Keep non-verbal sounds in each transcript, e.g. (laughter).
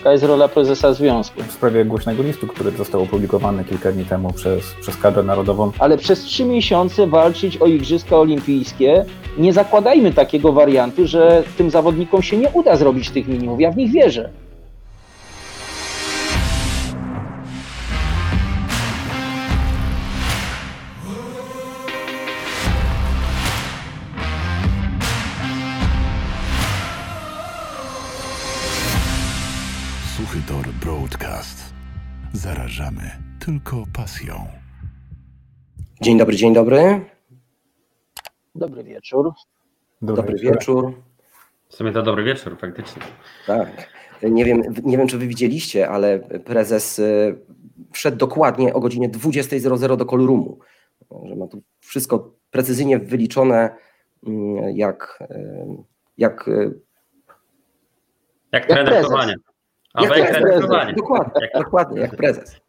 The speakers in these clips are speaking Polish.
Taka jest rola prezesa związku. W sprawie głośnego listu, który został opublikowany kilka dni temu przez, przez kadrę narodową. Ale przez trzy miesiące walczyć o Igrzyska Olimpijskie, nie zakładajmy takiego wariantu, że tym zawodnikom się nie uda zrobić tych minimów. Ja w nich wierzę. Tylko pasją. Dzień dobry, dzień dobry. Dobry wieczór. Dobry, wieczór. W sumie to dobry wieczór, faktycznie. Tak. Nie wiem, nie wiem, czy wy widzieliście, ale prezes y, wszedł dokładnie o godzinie 20.00 do callroomu. Że ma tu wszystko precyzyjnie wyliczone, mm, jak, y, jak, y, Jak, Jak trener prezes. jak jak prezes. trener chowania. Dokładnie, Jak- dokładnie, jak prezes.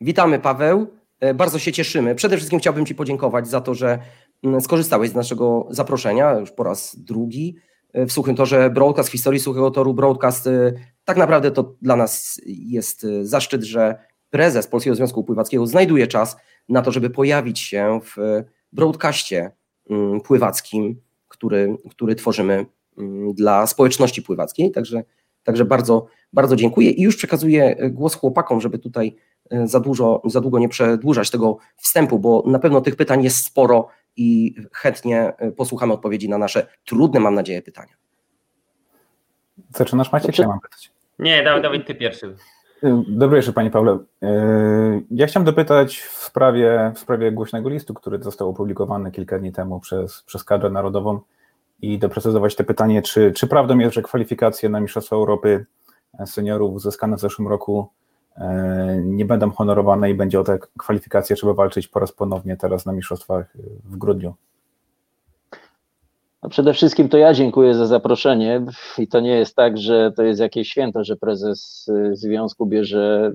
Witamy, Paweł. E, Bardzo się cieszymy. Przede wszystkim chciałbym Ci podziękować za to, że mm, skorzystałeś z naszego zaproszenia już po raz drugi e, w Suchym Torze Broadcast, w historii Suchego Toru Broadcast. e, Tak naprawdę to dla nas jest zaszczyt, że prezes Polskiego Związku Pływackiego znajduje czas na to, żeby pojawić się w broadcaście mm, pływackim, który, który tworzymy mm, dla społeczności pływackiej. Także, także bardzo, bardzo dziękuję i już przekazuję e, głos chłopakom, żeby tutaj e, za, dużo, za długo nie przedłużać tego wstępu, bo na pewno tych pytań jest sporo i chętnie e, posłuchamy odpowiedzi na nasze trudne, mam nadzieję, pytania. Zaczynasz Maciek? Dobrze. Ja mam pytać. Nie, Dawid, Dawid, ty pierwszy. Dobry wieczór Panie Pawle. Ja chciałem dopytać w sprawie, w sprawie głośnego listu, który został opublikowany kilka dni temu przez, przez kadrę narodową i doprecyzować te pytanie, czy, czy prawdą jest, że kwalifikacje na Mistrzostwa Europy seniorów uzyskane w zeszłym roku y, nie będą honorowane i będzie o te kwalifikacje trzeba walczyć po raz ponownie teraz na Mistrzostwach w grudniu. No przede wszystkim to ja dziękuję za zaproszenie i to nie jest tak, że to jest jakieś święto, że prezes związku bierze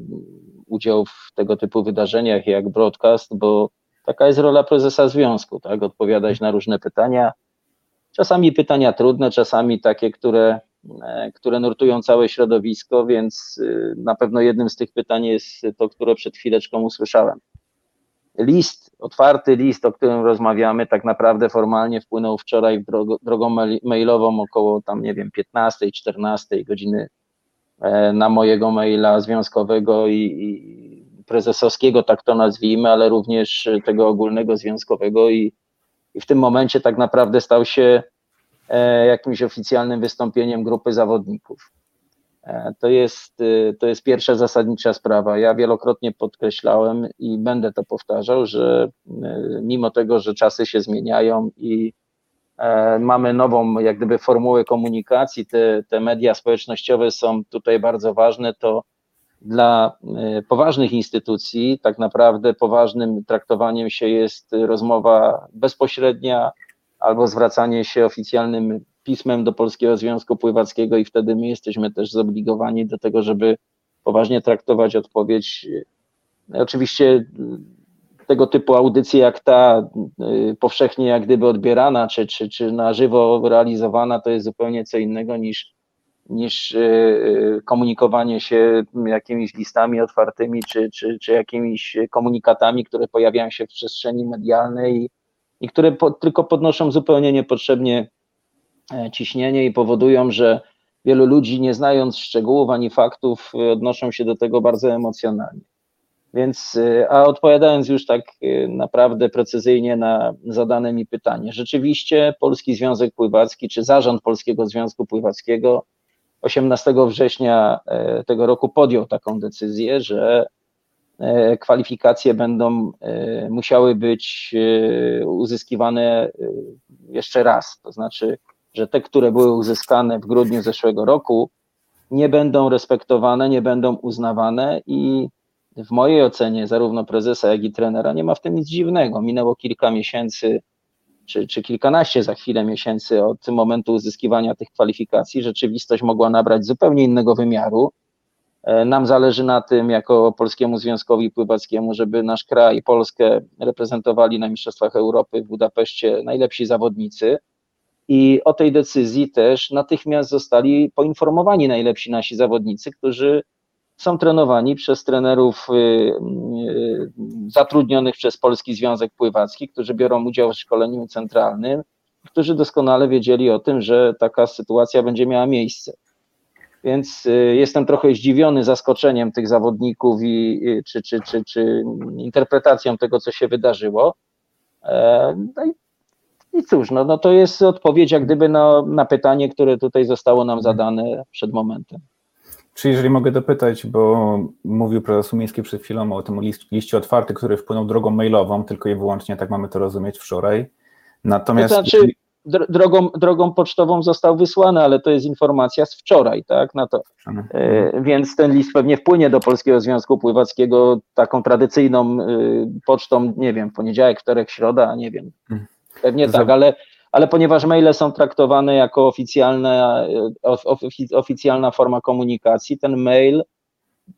udział w tego typu wydarzeniach jak broadcast, bo taka jest rola prezesa związku, tak, odpowiadać na różne pytania, czasami pytania trudne, czasami takie, które, e, które nurtują całe środowisko, więc y, na pewno jednym z tych pytań jest to, które przed chwileczką usłyszałem. List, otwarty list, o którym rozmawiamy, tak naprawdę formalnie wpłynął wczoraj drogą mail- mailową około tam, nie wiem, 15, 14 godziny e, na mojego maila związkowego i, i prezesowskiego, tak to nazwijmy, ale również tego ogólnego związkowego i, i w tym momencie tak naprawdę stał się e, jakimś oficjalnym wystąpieniem grupy zawodników. E, To jest, y, to jest pierwsza zasadnicza sprawa. Ja wielokrotnie podkreślałem i będę to powtarzał, że mimo tego, że czasy się zmieniają i e, mamy nową, jak gdyby, formułę komunikacji, te, te media społecznościowe są tutaj bardzo ważne, to dla y, poważnych instytucji tak naprawdę poważnym traktowaniem się jest rozmowa bezpośrednia albo zwracanie się oficjalnym pismem do Polskiego Związku Pływackiego i wtedy my jesteśmy też zobligowani do tego, żeby poważnie traktować odpowiedź. Oczywiście y, tego typu audycje jak ta, y, powszechnie jak gdyby odbierana, czy, czy, czy na żywo realizowana, to jest zupełnie co innego niż, niż y, y, komunikowanie się jakimiś listami otwartymi, czy, czy, czy jakimiś komunikatami, które pojawiają się w przestrzeni medialnej i, i które po, tylko podnoszą zupełnie niepotrzebnie e, ciśnienie i powodują, że wielu ludzi, nie znając szczegółów ani faktów, y, odnoszą się do tego bardzo emocjonalnie. Więc, a odpowiadając już tak naprawdę precyzyjnie na zadane mi pytanie, rzeczywiście Polski Związek Pływacki, czy Zarząd Polskiego Związku Pływackiego 18 września e, tego roku podjął taką decyzję, że e, kwalifikacje będą e, musiały być uzyskiwane jeszcze raz. To znaczy, że te, które były uzyskane w grudniu zeszłego roku, nie będą respektowane, nie będą uznawane i w mojej ocenie zarówno prezesa, jak i trenera nie ma w tym nic dziwnego. Minęło kilka miesięcy, czy, czy kilkanaście za chwilę miesięcy od momentu uzyskiwania tych kwalifikacji. Rzeczywistość mogła nabrać zupełnie innego wymiaru. E, Nam zależy na tym, jako Polskiemu Związkowi Pływackiemu, żeby nasz kraj, Polskę reprezentowali na Mistrzostwach Europy w Budapeszcie najlepsi zawodnicy. I o tej decyzji też natychmiast zostali poinformowani najlepsi nasi zawodnicy, którzy są trenowani przez trenerów y, y, zatrudnionych przez Polski Związek Pływacki, którzy biorą udział w szkoleniu centralnym, którzy doskonale wiedzieli o tym, że taka sytuacja będzie miała miejsce. Więc y, jestem trochę zdziwiony zaskoczeniem tych zawodników i czy, czy, czy, czy interpretacją tego, co się wydarzyło. E, no i, i cóż, no, no to jest odpowiedź jak gdyby na, na pytanie, które tutaj zostało nam zadane przed momentem. Czy jeżeli mogę dopytać, bo mówił prezes Umiński przed chwilą o tym list, liście otwartym, który wpłynął drogą mailową, tylko i wyłącznie tak mamy to rozumieć wczoraj. Natomiast. To znaczy, drogą, drogą pocztową został wysłany, ale to jest informacja z wczoraj, tak? Na to. E, więc ten list pewnie wpłynie do Polskiego Związku Pływackiego taką tradycyjną e, pocztą, nie wiem, poniedziałek, wtorek, środa, nie wiem. Mhm. Pewnie tak, ale ale ponieważ maile są traktowane jako oficjalne, oficjalna forma komunikacji, ten mail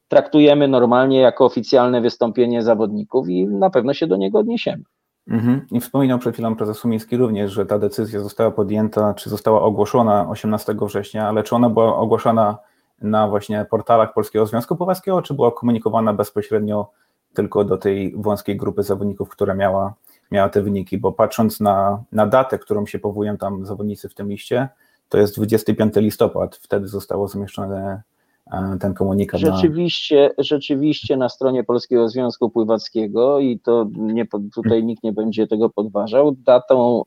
traktujemy normalnie jako oficjalne wystąpienie zawodników i na pewno się do niego odniesiemy. Mhm. I wspominał przed chwilą prezes Sumiński również, że ta decyzja została podjęta, czy została ogłoszona 18 września, ale czy ona była ogłoszona na właśnie portalach Polskiego Związku Pływackiego, czy była komunikowana bezpośrednio tylko do tej wąskiej grupy zawodników, która miała miała te wyniki, bo patrząc na, na datę, którą się powołują tam zawodnicy w tym liście, to jest 25 listopad, wtedy zostało zamieszczone e, ten komunikat. Rzeczywiście, na... rzeczywiście na stronie Polskiego Związku Pływackiego i to nie, tutaj nikt nie będzie tego podważał, datą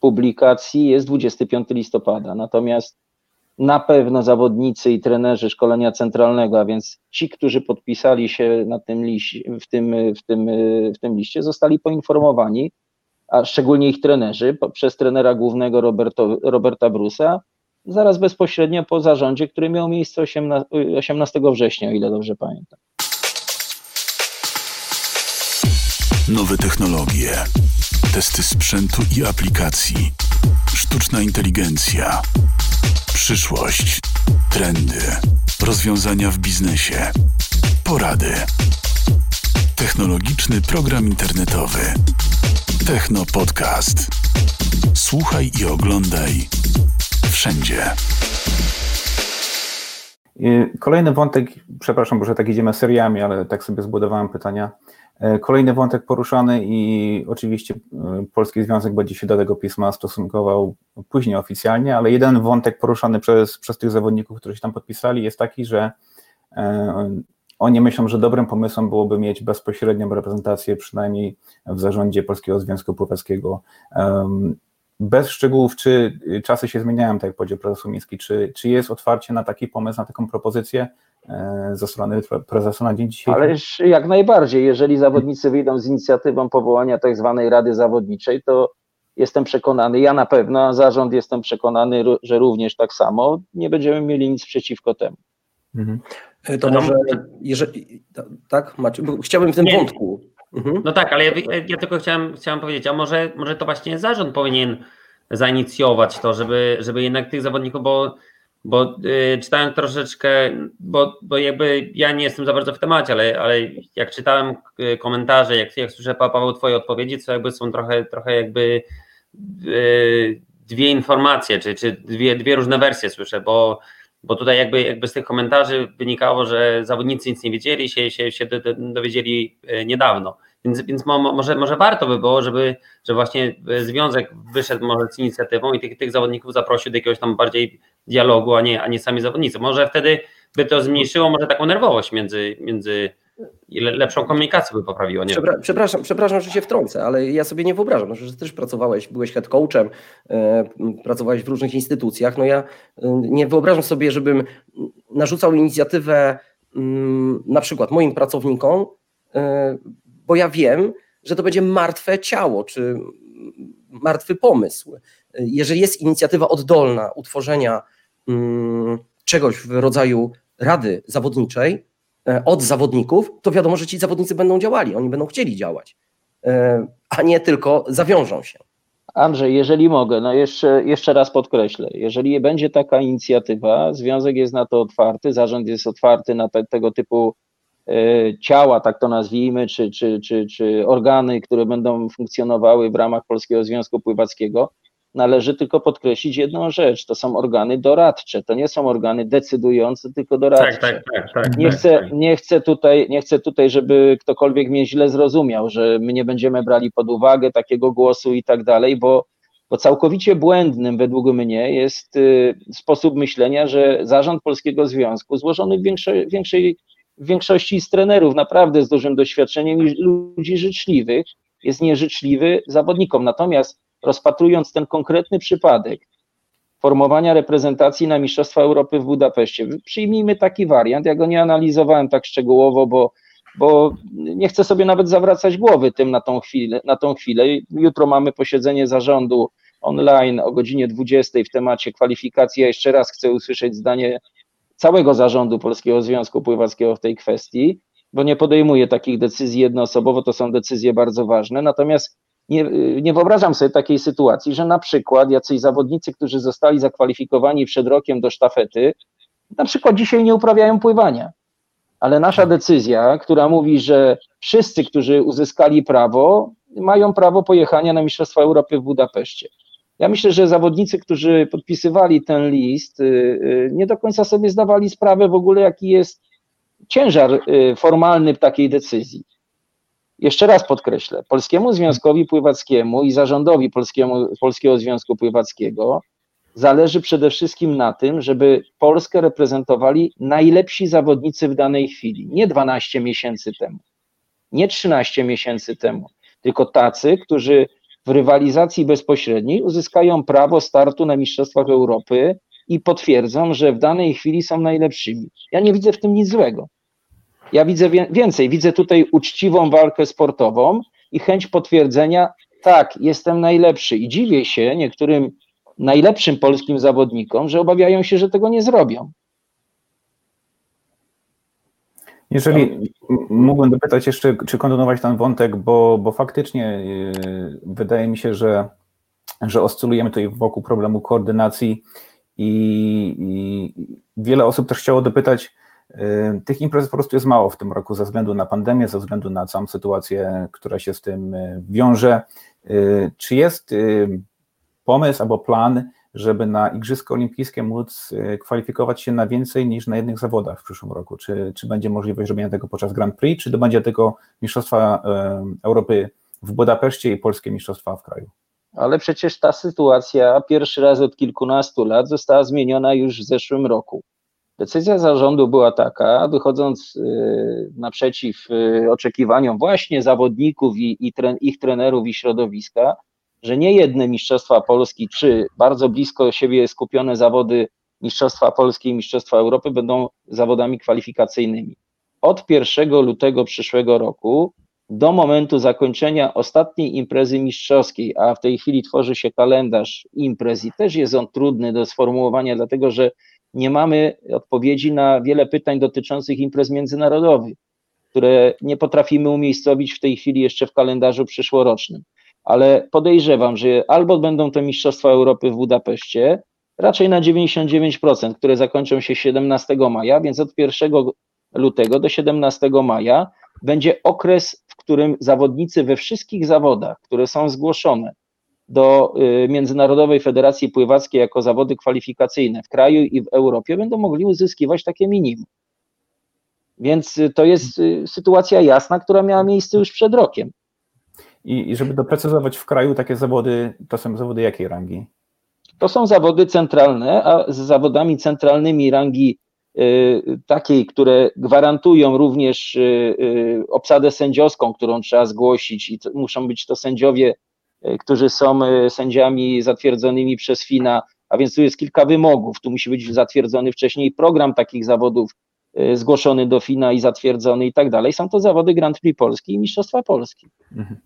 publikacji jest 25 listopada, natomiast na pewno zawodnicy i trenerzy szkolenia centralnego, a więc ci, którzy podpisali się na tym liście, w, tym, w, tym, w tym liście, zostali poinformowani, a szczególnie ich trenerzy, przez trenera głównego Roberto, Roberta Brusa, zaraz bezpośrednio po zarządzie, który miał miejsce 18, 18 września, o ile dobrze pamiętam. Nowe technologie, testy sprzętu i aplikacji, sztuczna inteligencja Przyszłość, trendy, rozwiązania w biznesie, porady. Technologiczny program internetowy. Techno Podcast. Słuchaj i oglądaj wszędzie. Kolejny wątek, przepraszam, że tak idziemy seriami, ale tak sobie zbudowałem pytania. E, kolejny wątek poruszany i oczywiście e, Polski Związek będzie się do tego pisma stosunkował później oficjalnie, ale jeden wątek poruszany przez, przez tych zawodników, którzy się tam podpisali jest taki, że e, oni myślą, że dobrym pomysłem byłoby mieć bezpośrednią reprezentację przynajmniej w zarządzie Polskiego Związku Pływackiego. Bez szczegółów, czy czasy się zmieniają, tak jak powiedział profesor Miński, czy, czy jest otwarcie na taki pomysł, na taką propozycję, ze strony prezesa na dzień dzisiejszy? Ale jak najbardziej, jeżeli zawodnicy wyjdą z inicjatywą powołania tak zwanej Rady Zawodniczej, to jestem przekonany, ja na pewno, a zarząd jestem przekonany, że również tak samo, nie będziemy mieli nic przeciwko temu. Mhm. E, to może, jeżeli, tak, Macie, chciałbym w tym nie. wątku. Mhm. No tak, ale ja, ja, tylko chciałem, chciałem powiedzieć, a może, może to właśnie zarząd powinien zainicjować to, żeby, żeby jednak tych zawodników, bo bo y, czytałem troszeczkę, bo, bo jakby ja nie jestem za bardzo w temacie, ale, ale jak czytałem y, komentarze, jak, jak słyszę Paweł twoje odpowiedzi, to jakby są trochę, trochę jakby y, dwie informacje, czy, czy dwie, dwie różne wersje słyszę, bo, bo tutaj jakby, jakby z tych komentarzy wynikało, że zawodnicy nic nie wiedzieli, się, się, się dowiedzieli y, niedawno. Więc, więc może, może warto by było, żeby, żeby właśnie związek wyszedł może z inicjatywą i tych, tych zawodników zaprosił do jakiegoś tam bardziej dialogu, a nie, a nie sami zawodnicy. Może wtedy by to zmniejszyło może taką nerwowość między, między lepszą komunikację by poprawiło. Nie? Przepraszam, przepraszam, że się wtrącę, ale ja sobie nie wyobrażam, no, że też pracowałeś, byłeś head coachem, e, pracowałeś w różnych instytucjach. No ja e, nie wyobrażam sobie, żebym narzucał inicjatywę mm, na przykład moim pracownikom, e, bo ja wiem, że to będzie martwe ciało, czy martwy pomysł. Jeżeli jest inicjatywa oddolna utworzenia mm, czegoś w rodzaju rady zawodniczej e, od zawodników, to wiadomo, że ci zawodnicy będą działali, oni będą chcieli działać, e, a nie tylko zawiążą się. Andrzej, jeżeli mogę, no jeszcze, jeszcze raz podkreślę, jeżeli będzie taka inicjatywa, związek jest na to otwarty, zarząd jest otwarty na te, tego typu ciała, tak to nazwijmy, czy, czy, czy, czy organy, które będą funkcjonowały w ramach Polskiego Związku Pływackiego, należy tylko podkreślić jedną rzecz. To są organy doradcze, to nie są organy decydujące, tylko doradcze. Tak, tak, tak. tak nie, tak, chcę, tak. nie, chcę tutaj, nie chcę tutaj, żeby ktokolwiek mnie źle zrozumiał, że my nie będziemy brali pod uwagę takiego głosu i tak dalej, bo, bo całkowicie błędnym według mnie jest y, sposób myślenia, że zarząd Polskiego Związku, złożony w większej, większej w większości z trenerów naprawdę z dużym doświadczeniem i ludzi życzliwych, jest nieżyczliwy zawodnikom. Natomiast rozpatrując ten konkretny przypadek formowania reprezentacji na Mistrzostwa Europy w Budapeszcie, przyjmijmy taki wariant. Ja go nie analizowałem tak szczegółowo, bo, bo nie chcę sobie nawet zawracać głowy tym na tą, chwilę, na tą chwilę. Jutro mamy posiedzenie zarządu online o godzinie 20 w temacie kwalifikacji. Ja jeszcze raz chcę usłyszeć zdanie całego zarządu Polskiego Związku Pływackiego w tej kwestii, bo nie podejmuję takich decyzji jednoosobowo, to są decyzje bardzo ważne. Natomiast nie, nie wyobrażam sobie takiej sytuacji, że na przykład jacyś zawodnicy, którzy zostali zakwalifikowani przed rokiem do sztafety, na przykład dzisiaj nie uprawiają pływania. Ale nasza decyzja, która mówi, że wszyscy, którzy uzyskali prawo, mają prawo pojechania na Mistrzostwa Europy w Budapeszcie. Ja myślę, że zawodnicy, którzy podpisywali ten list, y, y, nie do końca sobie zdawali sprawę w ogóle, jaki jest ciężar y, formalny takiej decyzji. Jeszcze raz podkreślę, Polskiemu Związkowi Pływackiemu i zarządowi Polskiemu, Polskiego Związku Pływackiego zależy przede wszystkim na tym, żeby Polskę reprezentowali najlepsi zawodnicy w danej chwili, nie 12 miesięcy temu, nie 13 miesięcy temu, tylko tacy, którzy w rywalizacji bezpośredniej uzyskają prawo startu na Mistrzostwach Europy i potwierdzą, że w danej chwili są najlepszymi. Ja nie widzę w tym nic złego. Ja widzę więcej, widzę tutaj uczciwą walkę sportową i chęć potwierdzenia, tak, jestem najlepszy. I dziwię się niektórym najlepszym polskim zawodnikom, że obawiają się, że tego nie zrobią. Jeżeli mógłbym dopytać jeszcze, czy kontynuować ten wątek, bo, bo faktycznie yy, wydaje mi się, że, że oscylujemy tutaj wokół problemu koordynacji i, i wiele osób też chciało dopytać, yy, tych imprez po prostu jest mało w tym roku ze względu na pandemię, ze względu na całą sytuację, która się z tym yy, wiąże. Czy jest pomysł albo plan, żeby na Igrzyska Olimpijskie móc y, kwalifikować się na więcej niż na jednych zawodach w przyszłym roku? Czy, czy będzie możliwość robienia tego podczas Grand Prix, czy to będzie tylko Mistrzostwa Europy w Budapeszcie i Polskie Mistrzostwa w kraju? Ale przecież ta sytuacja pierwszy raz od kilkunastu lat została zmieniona już w zeszłym roku. Decyzja zarządu była taka, wychodząc y, naprzeciw oczekiwaniom właśnie zawodników i, i tren, ich trenerów i środowiska, że nie jedne Mistrzostwa Polski, czy bardzo blisko siebie skupione zawody Mistrzostwa Polski i Mistrzostwa Europy będą zawodami kwalifikacyjnymi. Od 1 lutego przyszłego roku do momentu zakończenia ostatniej imprezy mistrzowskiej, a w tej chwili tworzy się kalendarz imprez i też jest on trudny do sformułowania, dlatego że nie mamy odpowiedzi na wiele pytań dotyczących imprez międzynarodowych, które nie potrafimy umiejscowić w tej chwili jeszcze w kalendarzu przyszłorocznym ale podejrzewam, że albo będą to Mistrzostwa Europy w Budapeszcie, raczej na 99%, które zakończą się 17 maja, więc od 1 lutego do 17 maja będzie okres, w którym zawodnicy we wszystkich zawodach, które są zgłoszone do y, Międzynarodowej Federacji Pływackiej jako zawody kwalifikacyjne w kraju i w Europie, będą mogli uzyskiwać takie minimum. Więc y, to jest y, sytuacja jasna, która miała miejsce już przed rokiem. I, żeby doprecyzować w kraju takie zawody, to są zawody jakiej rangi? To są zawody centralne, a z zawodami centralnymi rangi y, takiej, które gwarantują również y, y, obsadę sędziowską, którą trzeba zgłosić i muszą być to sędziowie, którzy są sędziami zatwierdzonymi przez FINA, a więc tu jest kilka wymogów. Tu musi być zatwierdzony wcześniej program takich zawodów, zgłoszony do FINA i zatwierdzony i tak dalej. Są to zawody Grand Prix Polski i Mistrzostwa Polski. Mhm.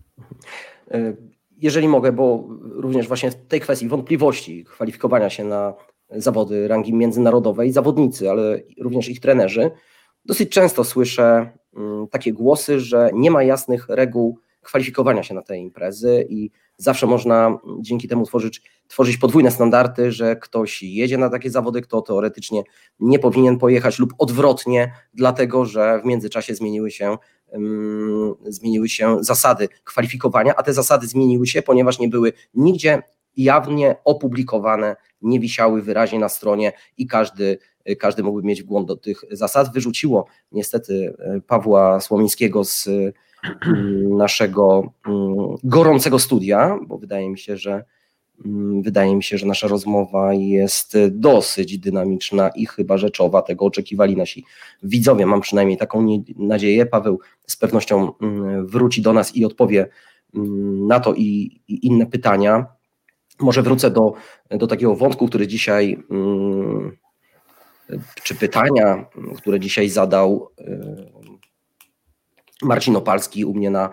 E, jeżeli mogę, bo również właśnie w tej kwestii wątpliwości kwalifikowania się na zawody rangi międzynarodowej, zawodnicy, ale również ich trenerzy, dosyć często słyszę mm, takie głosy, że nie ma jasnych reguł kwalifikowania się na te imprezy i zawsze można dzięki temu tworzyć, tworzyć podwójne standardy, że ktoś jedzie na takie zawody, kto teoretycznie nie powinien pojechać lub odwrotnie, dlatego że w międzyczasie zmieniły się zmieniły się zasady kwalifikowania, a te zasady zmieniły się, ponieważ nie były nigdzie jawnie opublikowane, nie wisiały wyraźnie na stronie i każdy, każdy mógłby mieć wgląd do tych zasad. Wyrzuciło niestety Pawła Słomińskiego z naszego mm, gorącego studia, bo wydaje mi się, że Mm, wydaje mi się, że nasza rozmowa jest dosyć dynamiczna i chyba rzeczowa. Tego oczekiwali nasi widzowie. Mam przynajmniej taką nadzieję. Paweł z pewnością mm, wróci do nas i odpowie mm, na to i, i inne pytania. Może wrócę do, do takiego wątku, który dzisiaj, czy pytania, które dzisiaj zadał Marcin Opalski u mnie na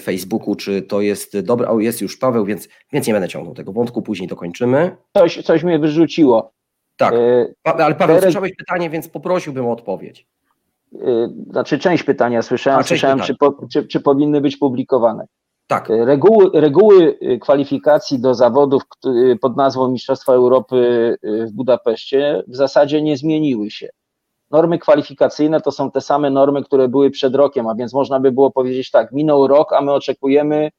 Facebooku, czy to jest dobre. O, jest już Paweł, więc, więc nie będę ciągnął tego wątku, później dokończymy. Coś, coś mnie wyrzuciło. Tak, e, ale Paweł, słyszałeś pytanie, więc poprosiłbym o odpowiedź. E, znaczy część pytania słyszałem, A, słyszałem czy, po, czy, czy powinny być publikowane. Tak. E, reguły, reguły kwalifikacji do zawodów pod nazwą Mistrzostwa Europy w Budapeszcie w zasadzie nie zmieniły się normy kwalifikacyjne to są te same normy, które były przed rokiem, a więc można by było powiedzieć tak, minął rok, a my oczekujemy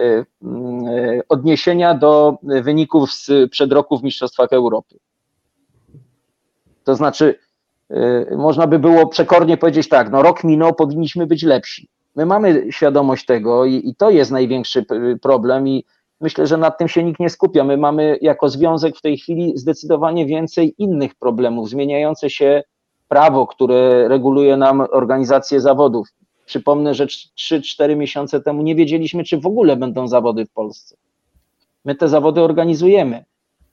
y, y, odniesienia do wyników z przed roku w Mistrzostwach Europy. To znaczy, y, można by było przekornie powiedzieć tak, no rok minął, powinniśmy być lepsi. My mamy świadomość tego i, i to jest największy problem i myślę, że nad tym się nikt nie skupia. My mamy jako związek w tej chwili zdecydowanie więcej innych problemów, zmieniające się prawo, które reguluje nam organizację zawodów. Przypomnę, że 3-4 miesiące temu nie wiedzieliśmy, czy w ogóle będą zawody w Polsce. My te zawody organizujemy.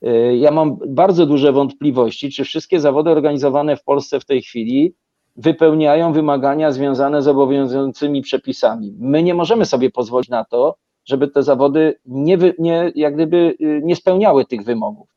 Y, ja mam bardzo duże wątpliwości, czy wszystkie zawody organizowane w Polsce w tej chwili wypełniają wymagania związane z obowiązującymi przepisami. My nie możemy sobie pozwolić na to, żeby te zawody nie, nie, jak gdyby y, nie spełniały tych wymogów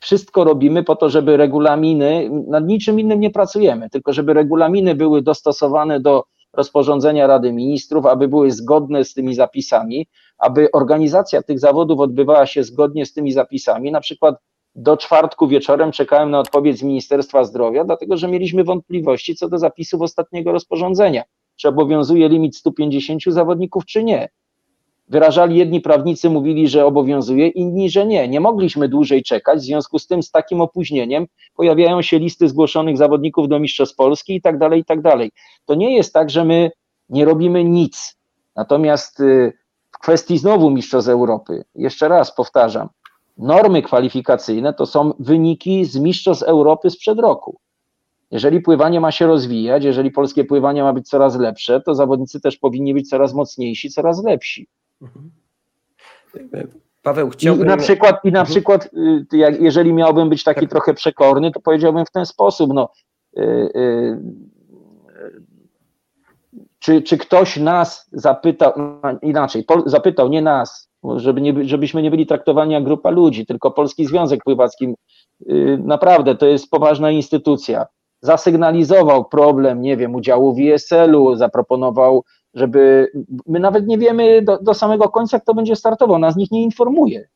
wszystko robimy po to, żeby regulaminy, nad niczym innym nie pracujemy, tylko żeby regulaminy były dostosowane do rozporządzenia Rady Ministrów, aby były zgodne z tymi zapisami, aby organizacja tych zawodów odbywała się zgodnie z tymi zapisami. Na przykład do czwartku wieczorem czekałem na odpowiedź z Ministerstwa Zdrowia, dlatego że mieliśmy wątpliwości co do zapisów ostatniego rozporządzenia. Czy obowiązuje limit 150 zawodników, czy nie wyrażali jedni prawnicy, mówili, że obowiązuje, inni, że nie. Nie mogliśmy dłużej czekać, w związku z tym z takim opóźnieniem pojawiają się listy zgłoszonych zawodników do Mistrzostw Polski i tak dalej, i tak dalej. To nie jest tak, że my nie robimy nic. Natomiast y, w kwestii znowu Mistrzostw Europy, jeszcze raz powtarzam, normy kwalifikacyjne to są wyniki z Mistrzostw Europy sprzed roku. Jeżeli pływanie ma się rozwijać, jeżeli polskie pływanie ma być coraz lepsze, to zawodnicy też powinni być coraz mocniejsi, coraz lepsi. Paweł, chciałbym... I na przykład, i na mhm. przykład y, jak, jeżeli miałbym być taki tak. trochę przekorny, to powiedziałbym w ten sposób, no, y, y, czy, czy ktoś nas zapytał, no, inaczej, zapytał, nie nas, żeby nie, żebyśmy nie byli traktowani jak grupa ludzi, tylko Polski Związek Pływacki, naprawdę to jest poważna instytucja, zasygnalizował problem, nie wiem, udziału w ISL-u, zaproponował żeby my nawet nie wiemy do, do samego końca, kto będzie startował, nas nikt nie informuje.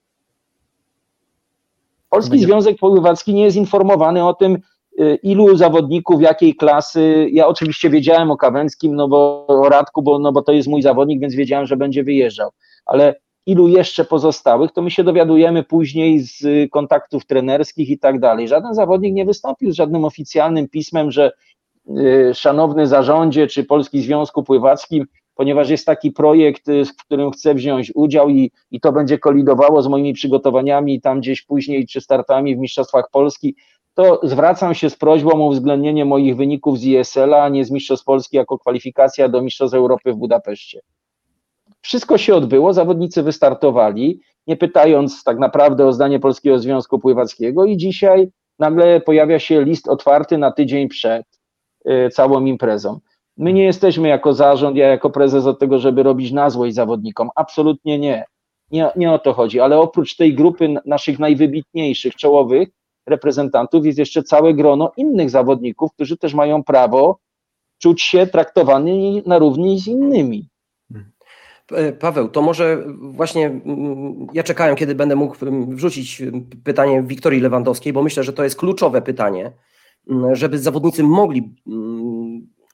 Polski będzie... Związek Pływacki nie jest informowany o tym, y, ilu zawodników, jakiej klasy. Ja oczywiście wiedziałem o Kawęckim, no bo o Radku, bo, no bo to jest mój zawodnik, więc wiedziałem, że będzie wyjeżdżał. Ale ilu jeszcze pozostałych, to my się dowiadujemy później z kontaktów trenerskich i tak dalej. Żaden zawodnik nie wystąpił z żadnym oficjalnym pismem, że szanowny zarządzie czy Polski Związku Pływackim, ponieważ jest taki projekt, y, w którym chcę wziąć udział i, i to będzie kolidowało z moimi przygotowaniami tam gdzieś później czy startami w Mistrzostwach Polski, to zwracam się z prośbą o uwzględnienie moich wyników z ISL-a, a nie z Mistrzostw Polski jako kwalifikacja do Mistrzostw Europy w Budapeszcie. Wszystko się odbyło, zawodnicy wystartowali, nie pytając tak naprawdę o zdanie Polskiego Związku Pływackiego i dzisiaj nagle pojawia się list otwarty na tydzień przed Y, całą imprezą. My nie jesteśmy jako zarząd, ja jako prezes od tego, żeby robić na złość zawodnikom. Absolutnie nie. nie. Nie o to chodzi, ale oprócz tej grupy naszych najwybitniejszych, czołowych reprezentantów jest jeszcze całe grono innych zawodników, którzy też mają prawo czuć się traktowani na równi z innymi. E, Paweł, to może właśnie ja czekałem, kiedy będę mógł wrzucić pytanie Wiktorii Lewandowskiej, bo myślę, że to jest kluczowe pytanie żeby zawodnicy mogli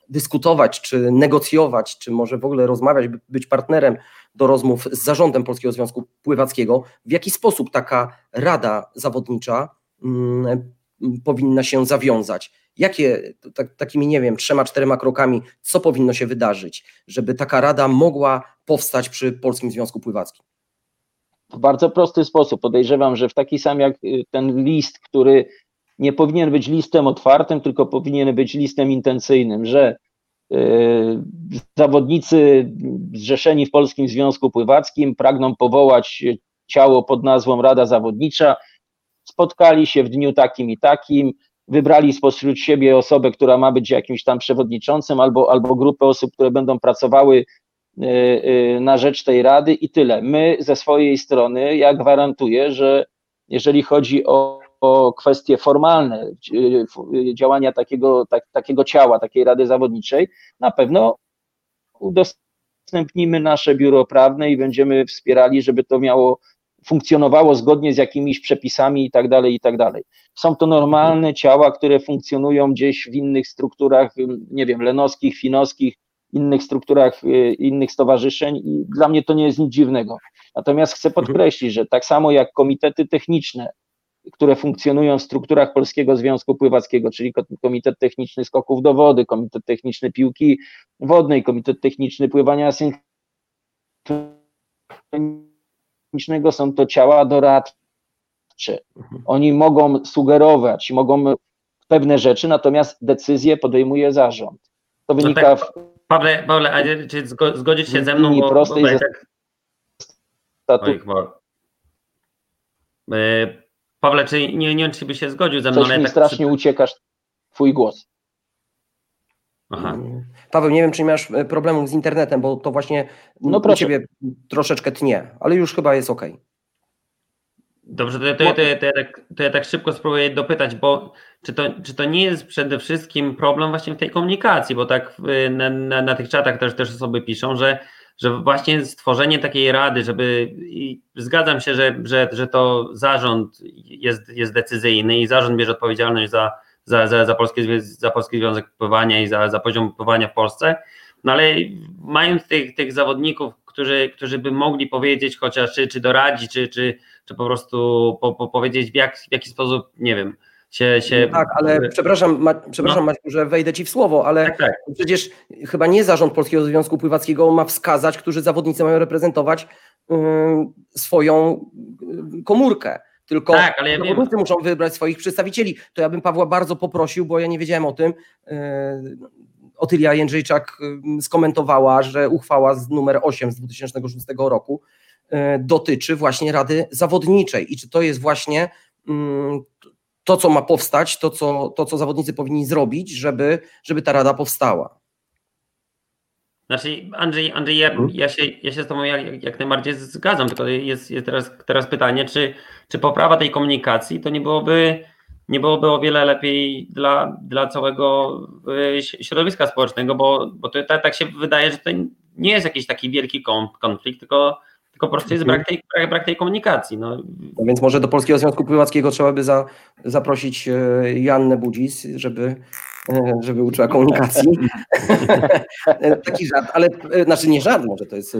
dyskutować, czy negocjować, czy może w ogóle rozmawiać, być partnerem do rozmów z zarządem Polskiego Związku Pływackiego, w jaki sposób taka rada zawodnicza powinna się zawiązać? Jakie, tak, takimi, nie wiem, trzema, czterema krokami, co powinno się wydarzyć, żeby taka rada mogła powstać przy Polskim Związku Pływackim? W bardzo prosty sposób. Podejrzewam, że w taki sam jak y, ten list, który nie powinien być listem otwartym, tylko powinien być listem intencyjnym, że y, zawodnicy zrzeszeni w Polskim Związku Pływackim pragną powołać ciało pod nazwą Rada Zawodnicza, spotkali się w dniu takim i takim, wybrali spośród siebie osobę, która ma być jakimś tam przewodniczącym, albo, albo grupę osób, które będą pracowały y, y, na rzecz tej rady i tyle. My ze swojej strony, ja gwarantuję, że jeżeli chodzi o kwestie formalne y, działania takiego, tak, takiego ciała, takiej rady zawodniczej, na pewno udostępnimy nasze biuro prawne i będziemy wspierali, żeby to miało funkcjonowało zgodnie z jakimiś przepisami i tak dalej, i tak dalej. Są to normalne ciała, które funkcjonują gdzieś w innych strukturach, nie wiem, lenowskich, finowskich, innych strukturach, y, innych stowarzyszeń i dla mnie to nie jest nic dziwnego. Natomiast chcę podkreślić, że tak samo jak komitety techniczne, które funkcjonują w strukturach Polskiego Związku Pływackiego, czyli Komitet Techniczny Skoków do Wody, Komitet Techniczny Piłki Wodnej, Komitet Techniczny Pływania Synchronicznego, są to ciała doradcze. Mhm. Oni mogą sugerować, mogą pewne rzeczy, natomiast decyzję podejmuje zarząd. To no wynika no tak, w. Pawle, Pawle, a czy zgodzisz się ze mną? Bo, prostej bo, tak... Oj, e, Pawle, czy nie, nie wiem, czy by się zgodził ze mną? Coś mi tak strasznie przy... uciekasz twój głos. Aha. Paweł, nie wiem, czy masz e, problemów z internetem, bo to właśnie no proszę. ciebie troszeczkę tnie, ale już chyba jest ok. Dobrze, to, to, to, to, ja tak, to ja tak szybko spróbuję dopytać, bo czy to, czy to nie jest przede wszystkim problem właśnie w tej komunikacji, bo tak na, na, na tych czatach też, też osoby piszą, że, że właśnie stworzenie takiej rady, żeby i zgadzam się, że, że, że to zarząd jest, jest decyzyjny i zarząd bierze odpowiedzialność za, za, za, za, Polski, za Polski Związek Pływania i za, za poziom pływania w Polsce. No ale mając tych, tych zawodników, którzy, którzy by mogli powiedzieć chociaż, czy, czy doradzić, czy, czy, czy po prostu po, po powiedzieć w, jak, w jaki sposób, nie wiem, się, się... No tak, ale przepraszam, ma, przepraszam no. Maćku, że wejdę Ci w słowo, ale tak, tak. przecież chyba nie zarząd Polskiego Związku Pływackiego ma wskazać, którzy zawodnicy mają reprezentować yy, swoją komórkę tylko tak, ale ja zawodnicy muszą wybrać swoich przedstawicieli. To ja bym Pawła bardzo poprosił, bo ja nie wiedziałem o tym. E, Otylia Jędrzejczak skomentowała, że uchwała z numer 8 z 2006 roku e, dotyczy właśnie Rady Zawodniczej i czy to jest właśnie to, co ma powstać, to, co, to, co zawodnicy powinni zrobić, żeby, żeby ta Rada powstała. Znaczy, Andrzej, Andrzej ja, mhm. ja, się, ja się z Tobą jak, jak najbardziej zgadzam, tylko jest, jest teraz, teraz pytanie, czy, czy poprawa tej komunikacji to nie byłoby, nie byłoby o wiele lepiej dla, dla całego e, środowiska społecznego, bo, bo to tak, tak się wydaje, że to nie jest jakiś taki wielki konflikt, tylko tylko po prostu jest brak tej, brak, tej komunikacji. No. no. więc może do Polskiego Związku Pływackiego trzeba by za, zaprosić e, Jannę Budzis, żeby, e, żeby uczyła komunikacji. (laughs) Taki żart, ale e, znaczy nie żart, może to, jest,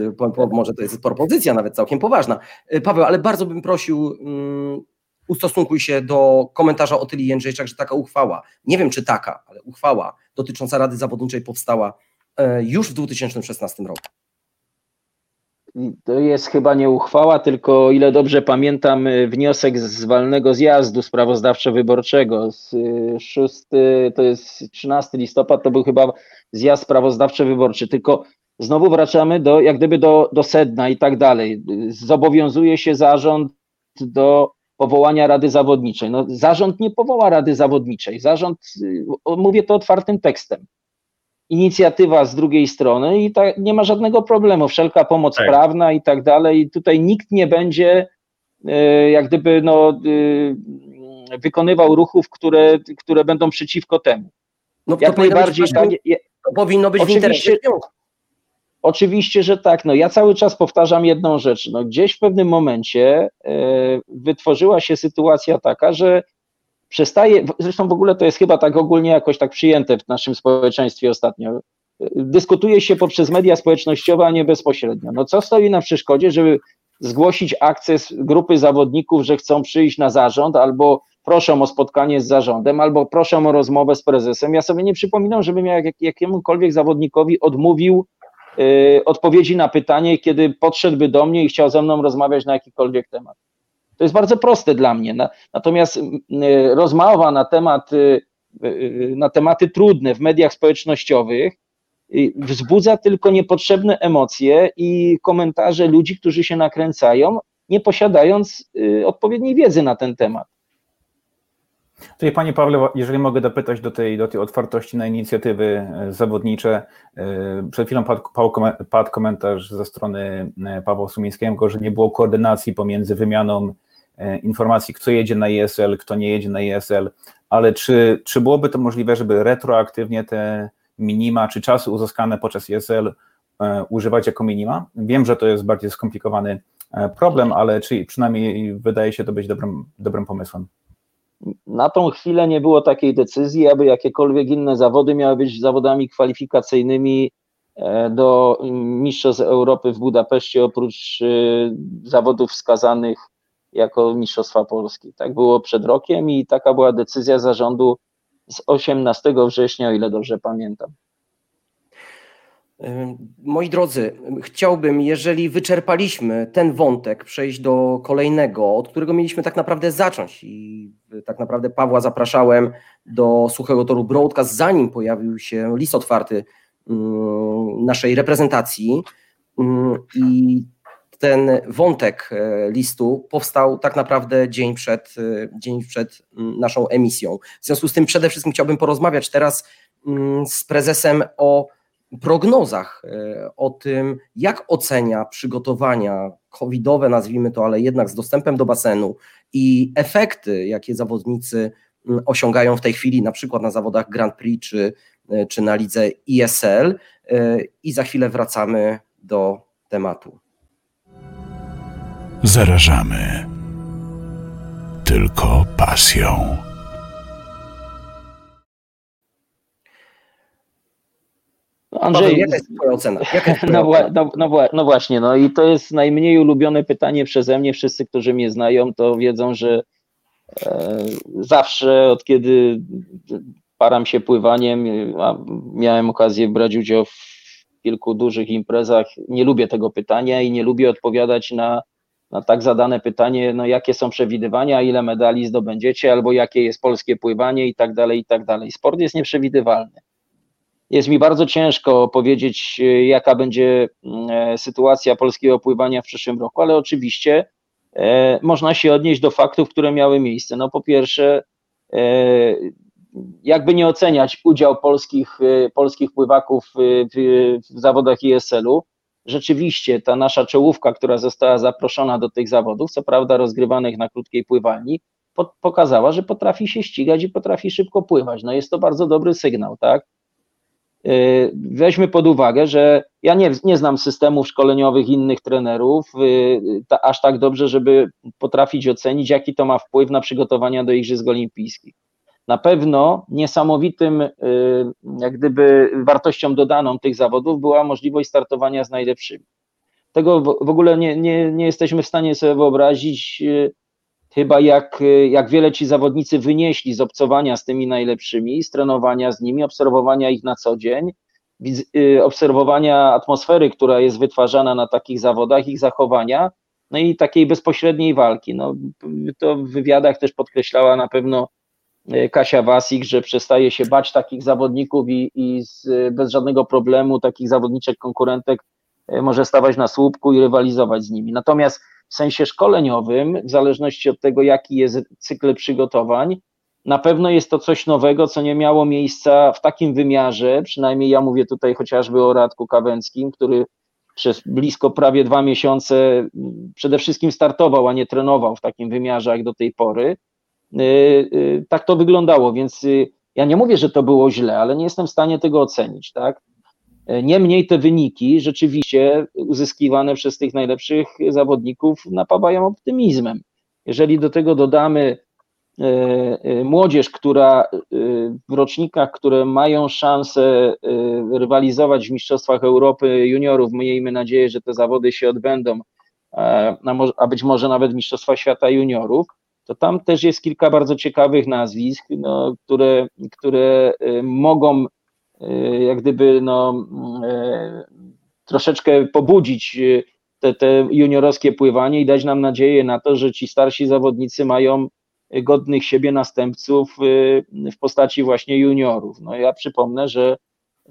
może to jest propozycja nawet całkiem poważna. Paweł, ale bardzo bym prosił, um, ustosunkuj się do komentarza Otyli Jędrzejczak, że taka uchwała, nie wiem czy taka, ale uchwała dotycząca Rady Zawodniczej powstała już w 2016 roku to jest chyba nie uchwała, tylko o ile dobrze pamiętam, y, wniosek z walnego zjazdu sprawozdawczo-wyborczego z 6, y, to jest 13 listopad, to był chyba zjazd sprawozdawczy-wyborczy, tylko znowu wracamy do, jak gdyby do, do sedna i tak dalej. Zobowiązuje się zarząd do powołania Rady Zawodniczej. No, zarząd nie powoła Rady Zawodniczej. Zarząd, y, mówię to otwartym tekstem inicjatywa z drugiej strony i ta, nie ma żadnego problemu, wszelka pomoc tak. prawna i tak dalej. I tutaj nikt nie będzie e, jak gdyby no, e, wykonywał ruchów, które, które będą przeciwko temu. No jak najbardziej być, tak, to powinno być oczywiście, w Oczywiście, że tak. No, ja cały czas powtarzam jedną rzecz. No, gdzieś w pewnym momencie e, wytworzyła się sytuacja taka, że przestaje, zresztą w ogóle to jest chyba tak ogólnie jakoś tak przyjęte w naszym społeczeństwie ostatnio, dyskutuje się poprzez media społecznościowe, a nie bezpośrednio. No co stoi na przeszkodzie, żeby zgłosić akces grupy zawodników, że chcą przyjść na zarząd, albo proszą o spotkanie z zarządem, albo proszą o rozmowę z prezesem. Ja sobie nie przypominam, żebym ja jak, jakiemukolwiek zawodnikowi odmówił y, odpowiedzi na pytanie, kiedy podszedłby do mnie i chciał ze mną rozmawiać na jakikolwiek temat. To jest bardzo proste dla mnie. Na, natomiast y, rozmowa na temat, y, na tematy trudne w mediach społecznościowych wzbudza tylko niepotrzebne emocje i komentarze ludzi, którzy się nakręcają, nie posiadając odpowiedniej wiedzy na ten temat. Tutaj Panie Pawle, jeżeli mogę dopytać do tej, do tej otwartości na inicjatywy zawodnicze. Przed chwilą padł, komentarz ze strony Pawła Sumińskiego, że nie było koordynacji pomiędzy wymianą informacji, kto jedzie na ESL, kto nie jedzie na ESL, ale czy, czy byłoby to możliwe, żeby retroaktywnie te minima, czy czasy uzyskane podczas ESL używać jako minima? Wiem, że to jest bardziej skomplikowany problem, ale czy przynajmniej wydaje się to być dobrym, dobrym pomysłem. Na tą chwilę nie było takiej decyzji, aby jakiekolwiek inne zawody miały być zawodami kwalifikacyjnymi e, do Mistrzostw Europy w Budapeszcie, oprócz e, zawodów wskazanych jako Mistrzostwa Polski. Tak było przed rokiem i taka była decyzja zarządu z 18 września, o ile dobrze pamiętam. Moi drodzy, chciałbym, jeżeli wyczerpaliśmy ten wątek, przejść do kolejnego, od którego mieliśmy tak naprawdę zacząć. I tak naprawdę Pawła zapraszałem do Suchego Toru Broadcast, zanim pojawił się list otwarty naszej reprezentacji. I ten wątek e, listu powstał tak naprawdę dzień przed, e, dzień przed naszą emisją. W związku z tym przede wszystkim chciałbym porozmawiać teraz z prezesem o prognozach e, o tym, jak ocenia przygotowania covidowe, nazwijmy to, ale jednak z dostępem do basenu i efekty, jakie zawodnicy osiągają w tej chwili, na przykład na zawodach Grand Prix czy, czy na lidze ISL. I za chwilę wracamy do tematu. Zarażamy tylko pasją. Andrzej, jaka jest Twoja ocena? Jaka jest (laughs) no, no, no, no, właśnie, no i to jest najmniej ulubione pytanie przeze mnie. Wszyscy, którzy mnie znają, to wiedzą, że e, zawsze od kiedy param się pływaniem, a miałem okazję brać udział w kilku dużych imprezach, nie lubię tego pytania i nie lubię odpowiadać na, na tak zadane pytanie, no jakie są przewidywania, ile medali zdobędziecie, albo jakie jest polskie pływanie i tak dalej, i tak dalej. Sport jest nieprzewidywalny. Jest mi bardzo ciężko powiedzieć, e, jaka będzie mm, e, sytuacja polskiego pływania w przyszłym roku, ale oczywiście e, można się odnieść do faktów, które miały miejsce. No po pierwsze, jakby nie oceniać udział polskich, polskich pływaków w, w zawodach ISL-u, rzeczywiście ta nasza czołówka, która została zaproszona do tych zawodów, co prawda rozgrywanych na krótkiej pływalni, pokazała, że potrafi się ścigać i potrafi szybko pływać. No jest to bardzo dobry sygnał, tak? Y, weźmy pod uwagę, że ja nie, nie znam systemów szkoleniowych innych trenerów y, ta, aż tak dobrze, żeby potrafić ocenić, jaki to ma wpływ na przygotowania do Igrzysk Olimpijskich. Na pewno niesamowitym, y, jak gdyby, wartością dodaną tych zawodów była możliwość startowania z najlepszymi. Tego w ogóle nie, nie, nie jesteśmy w stanie sobie wyobrazić, chyba jak, jak wiele ci zawodnicy wynieśli z obcowania z tymi najlepszymi, z trenowania z nimi, obserwowania ich na co dzień, y, obserwowania atmosfery, która jest wytwarzana na takich zawodach, ich zachowania, no i takiej bezpośredniej walki. No, to w wywiadach też podkreślała na pewno y, Kasia Wasik, że przestaje się bać takich zawodników i, i z, bez żadnego problemu takich zawodniczek, konkurentek y, może stawać na słupku i rywalizować z nimi. Natomiast w sensie szkoleniowym, w zależności od tego, jaki jest cykl przygotowań, na pewno jest to coś nowego, co nie miało miejsca w takim wymiarze, przynajmniej ja mówię tutaj chociażby o Radku Kawęckim, który przez blisko prawie dwa miesiące przede wszystkim startował, a nie trenował w takim wymiarze jak do tej pory. Y, y, tak to wyglądało, więc y, ja nie mówię, że to było źle, ale nie jestem w stanie tego ocenić, tak? Niemniej te wyniki rzeczywiście uzyskiwane przez tych najlepszych zawodników napawają optymizmem. Jeżeli do tego dodamy młodzież, która w rocznikach, które mają szansę rywalizować w Mistrzostwach Europy juniorów, miejmy nadzieję, że te zawody się odbędą, a być może nawet Mistrzostwa Świata juniorów, to tam też jest kilka bardzo ciekawych nazwisk, no, które, które mogą jak gdyby no, troszeczkę pobudzić te, te juniorowskie pływanie i dać nam nadzieję na to, że ci starsi zawodnicy mają godnych siebie następców y, w postaci właśnie juniorów. No ja przypomnę, że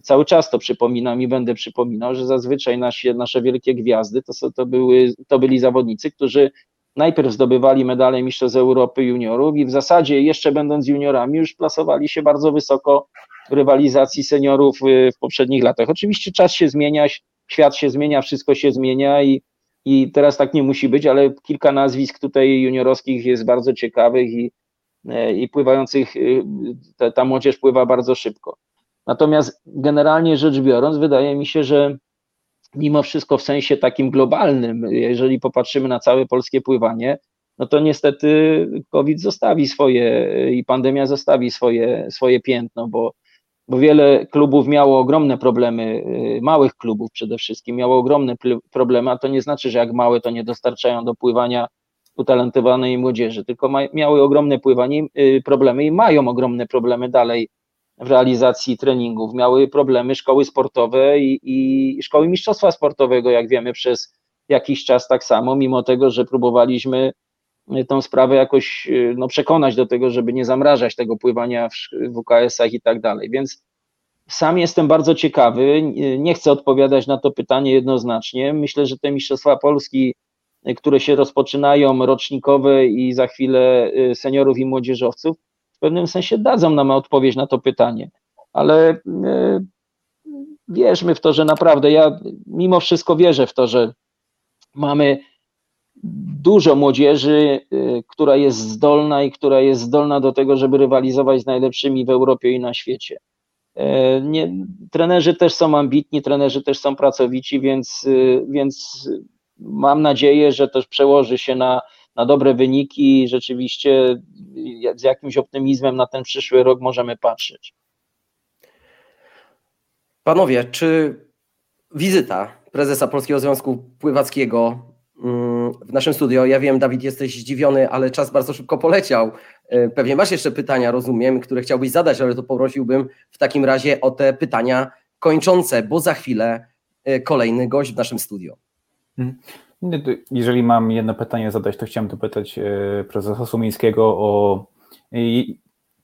cały czas to przypominam i będę przypominał, że zazwyczaj nasze, nasze wielkie gwiazdy to, to, były, to byli zawodnicy, którzy najpierw zdobywali medale Mistrzostw Europy juniorów i w zasadzie jeszcze będąc juniorami już plasowali się bardzo wysoko w rywalizacji seniorów y, w poprzednich latach. Oczywiście czas się zmienia, świat się zmienia, wszystko się zmienia i, i teraz tak nie musi być, ale kilka nazwisk tutaj juniorowskich jest bardzo ciekawych i, e, i pływających, y, ta, ta młodzież pływa bardzo szybko. Natomiast generalnie rzecz biorąc, wydaje mi się, że mimo wszystko w sensie takim globalnym, jeżeli popatrzymy na całe polskie pływanie, no to niestety COVID zostawi swoje i pandemia zostawi swoje, swoje piętno, bo bo wiele klubów miało ogromne problemy, y, małych klubów przede wszystkim, miało ogromne problemy, a to nie znaczy, że jak małe to nie dostarczają do pływania utalentowanej młodzieży, tylko ma, miały ogromne pływanie, y, problemy i mają ogromne problemy dalej w realizacji treningów. Miały problemy szkoły sportowe i, i szkoły mistrzostwa sportowego, jak wiemy, przez jakiś czas tak samo, mimo tego, że próbowaliśmy tą sprawę jakoś y, no, przekonać do tego, żeby nie zamrażać tego pływania w WKS-ach i tak dalej. Więc sam jestem bardzo ciekawy. Nie chcę odpowiadać na to pytanie jednoznacznie. Myślę, że te Mistrzostwa Polski, y, które się rozpoczynają, rocznikowe i za chwilę y, seniorów i młodzieżowców, w pewnym sensie dadzą nam odpowiedź na to pytanie. Ale wierzmy w to, że naprawdę ja mimo wszystko wierzę w to, że mamy dużo młodzieży, y, która jest zdolna i która jest zdolna do tego, żeby rywalizować z najlepszymi w Europie i na świecie. E, nie, trenerzy też są ambitni, trenerzy też są pracowici, więc, więc mam nadzieję, że też przełoży się na, na dobre wyniki i rzeczywiście z jakimś optymizmem na ten przyszły rok możemy patrzeć. Panowie, czy wizyta prezesa Polskiego Związku Pływackiego Mm, w naszym studio. Ja wiem, Dawid, jesteś zdziwiony, ale czas bardzo szybko poleciał. E, pewnie masz jeszcze pytania, rozumiem, które chciałbyś zadać, ale to poprosiłbym w takim razie o te pytania kończące, bo za chwilę e, kolejny gość w naszym studio. Mhm. Jeżeli mam jedno pytanie zadać, to chciałem dopytać e, prezesa Sumińskiego o.